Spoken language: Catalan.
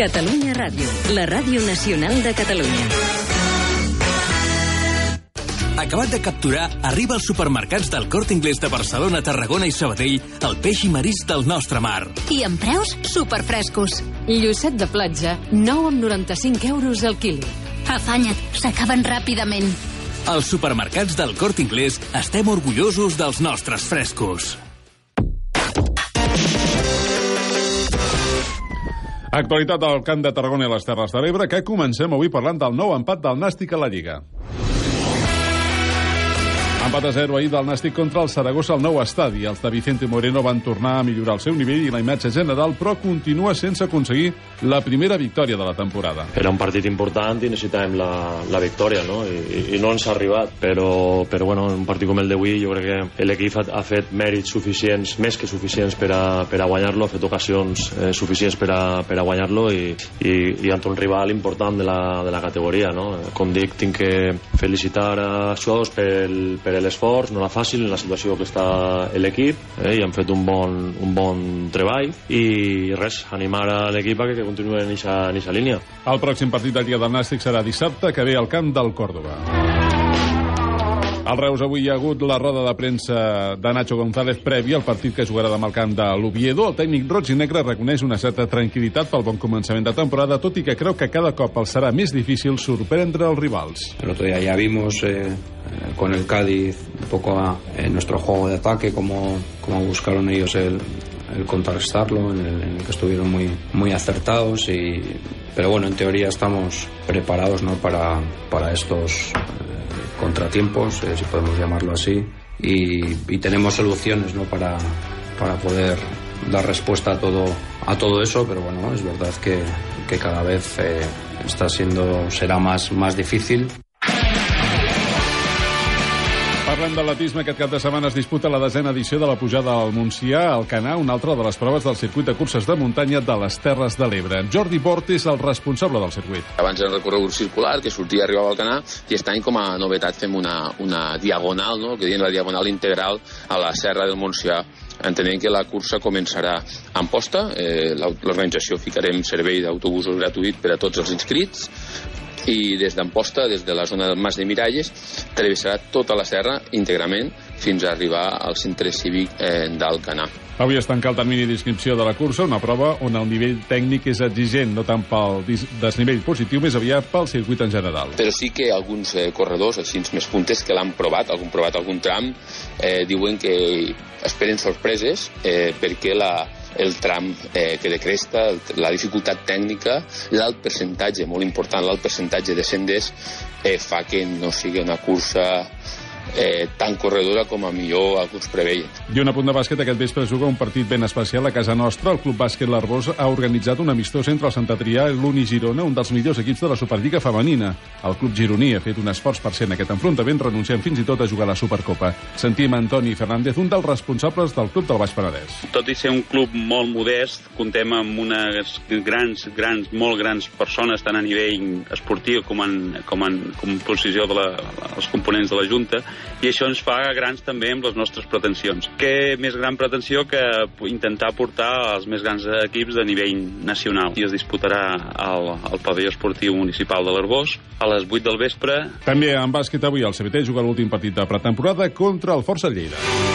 Catalunya Ràdio, la ràdio nacional de Catalunya. Acabat de capturar, arriba als supermercats del Corte Inglés de Barcelona, Tarragona i Sabadell el peix i marís del nostre mar. I amb preus superfrescos. Llucet de platja, 9 amb 95 euros al quilo. Afanya't, s'acaben ràpidament. Als supermercats del Corte Inglés estem orgullosos dels nostres frescos. Actualitat al Camp de Tarragona i les Terres de l'Ebre, que comencem avui parlant del nou empat del Nàstic a la Lliga. Empat a 0 ahir del Nàstic contra el Saragossa al nou estadi. Els de Vicente Moreno van tornar a millorar el seu nivell i la imatge general, però continua sense aconseguir la primera victòria de la temporada. Era un partit important i necessitàvem la, la victòria, no? I, i no ens ha arribat, però, però bueno, en un partit com el d'avui jo crec que l'equip ha, ha fet mèrits suficients, més que suficients per a, per a guanyar-lo, ha fet ocasions eh, suficients per a, per a guanyar-lo i, i, i ante un rival important de la, de la categoria, no? Com dic, tinc que felicitar a Suados pel, per l'esforç, no era fàcil en la situació que està l'equip eh, i han fet un bon, un bon treball i res, animar a l'equip a que, que continuï en aquesta línia. El pròxim partit del dia del Nàstic serà dissabte, que ve al camp del Còrdoba. Al Reus avui hi ha hagut la roda de premsa de Nacho González prèvia al partit que jugarà demà al camp de l'Oviedo. El tècnic roig i negre reconeix una certa tranquil·litat pel bon començament de temporada, tot i que creu que cada cop els serà més difícil sorprendre els rivals. El otro día ya vimos eh, con el Cádiz un poco a, en nuestro juego de ataque, cómo, cómo buscaron ellos el, el contrarrestarlo, en el, que estuvieron muy, muy acertados. Y, pero bueno, en teoría estamos preparados ¿no? para, para estos eh, contratiempos, eh, si podemos llamarlo así, y, y tenemos soluciones ¿no? para, para poder dar respuesta a todo, a todo eso, pero bueno, es verdad que, que cada vez eh, está siendo, será más, más difícil. Parlem d'atletisme. Aquest cap de setmana es disputa la desena edició de la pujada al Montsià, al Canà, una altra de les proves del circuit de curses de muntanya de les Terres de l'Ebre. Jordi Bort és el responsable del circuit. Abans era el recorregut circular, que sortia i arribava al Canà, i aquest any com a novetat fem una, una diagonal, no? que diuen la diagonal integral a la Serra del Montsià entenent que la cursa començarà en posta, eh, l'organització ficarem servei d'autobusos gratuït per a tots els inscrits, i des d'Amposta, des de la zona del Mas de Miralles, travessarà tota la serra íntegrament fins a arribar al centre cívic eh, d'Alcanar. Avui es tanca el termini d'inscripció de la cursa, una prova on el nivell tècnic és exigent, no tant pel desnivell positiu, més aviat pel circuit en general. Però sí que alguns eh, corredors, així més puntes, que l'han provat, algun provat algun tram, eh, diuen que esperen sorpreses eh, perquè la, el tram eh, que de cresta, la dificultat tècnica, l'alt percentatge, molt important, l'alt percentatge de senders eh, fa que no sigui una cursa eh, tan corredora com a millor alguns preveien. I un apunt de bàsquet, aquest vespre juga un partit ben especial a casa nostra. El Club Bàsquet L'Arbós ha organitzat un amistós entre el Sant Adrià i l'Uni Girona, un dels millors equips de la Superliga femenina. El club gironí ha fet un esforç per ser en aquest enfrontament, renunciant fins i tot a jugar a la Supercopa. Sentim Antoni Fernández, un dels responsables del club del Baix Penedès. Tot i ser un club molt modest, contem amb unes grans, grans, molt grans persones, tant a nivell esportiu com en, com en composició de la, els components de la Junta, i això ens fa grans també amb les nostres pretensions. Què més gran pretensió que intentar portar els més grans equips de nivell nacional. I es disputarà al, al pavelló esportiu municipal de l'Arbós a les 8 del vespre. També en bàsquet avui el CBT juga l'últim partit de pretemporada contra el Força Lleida.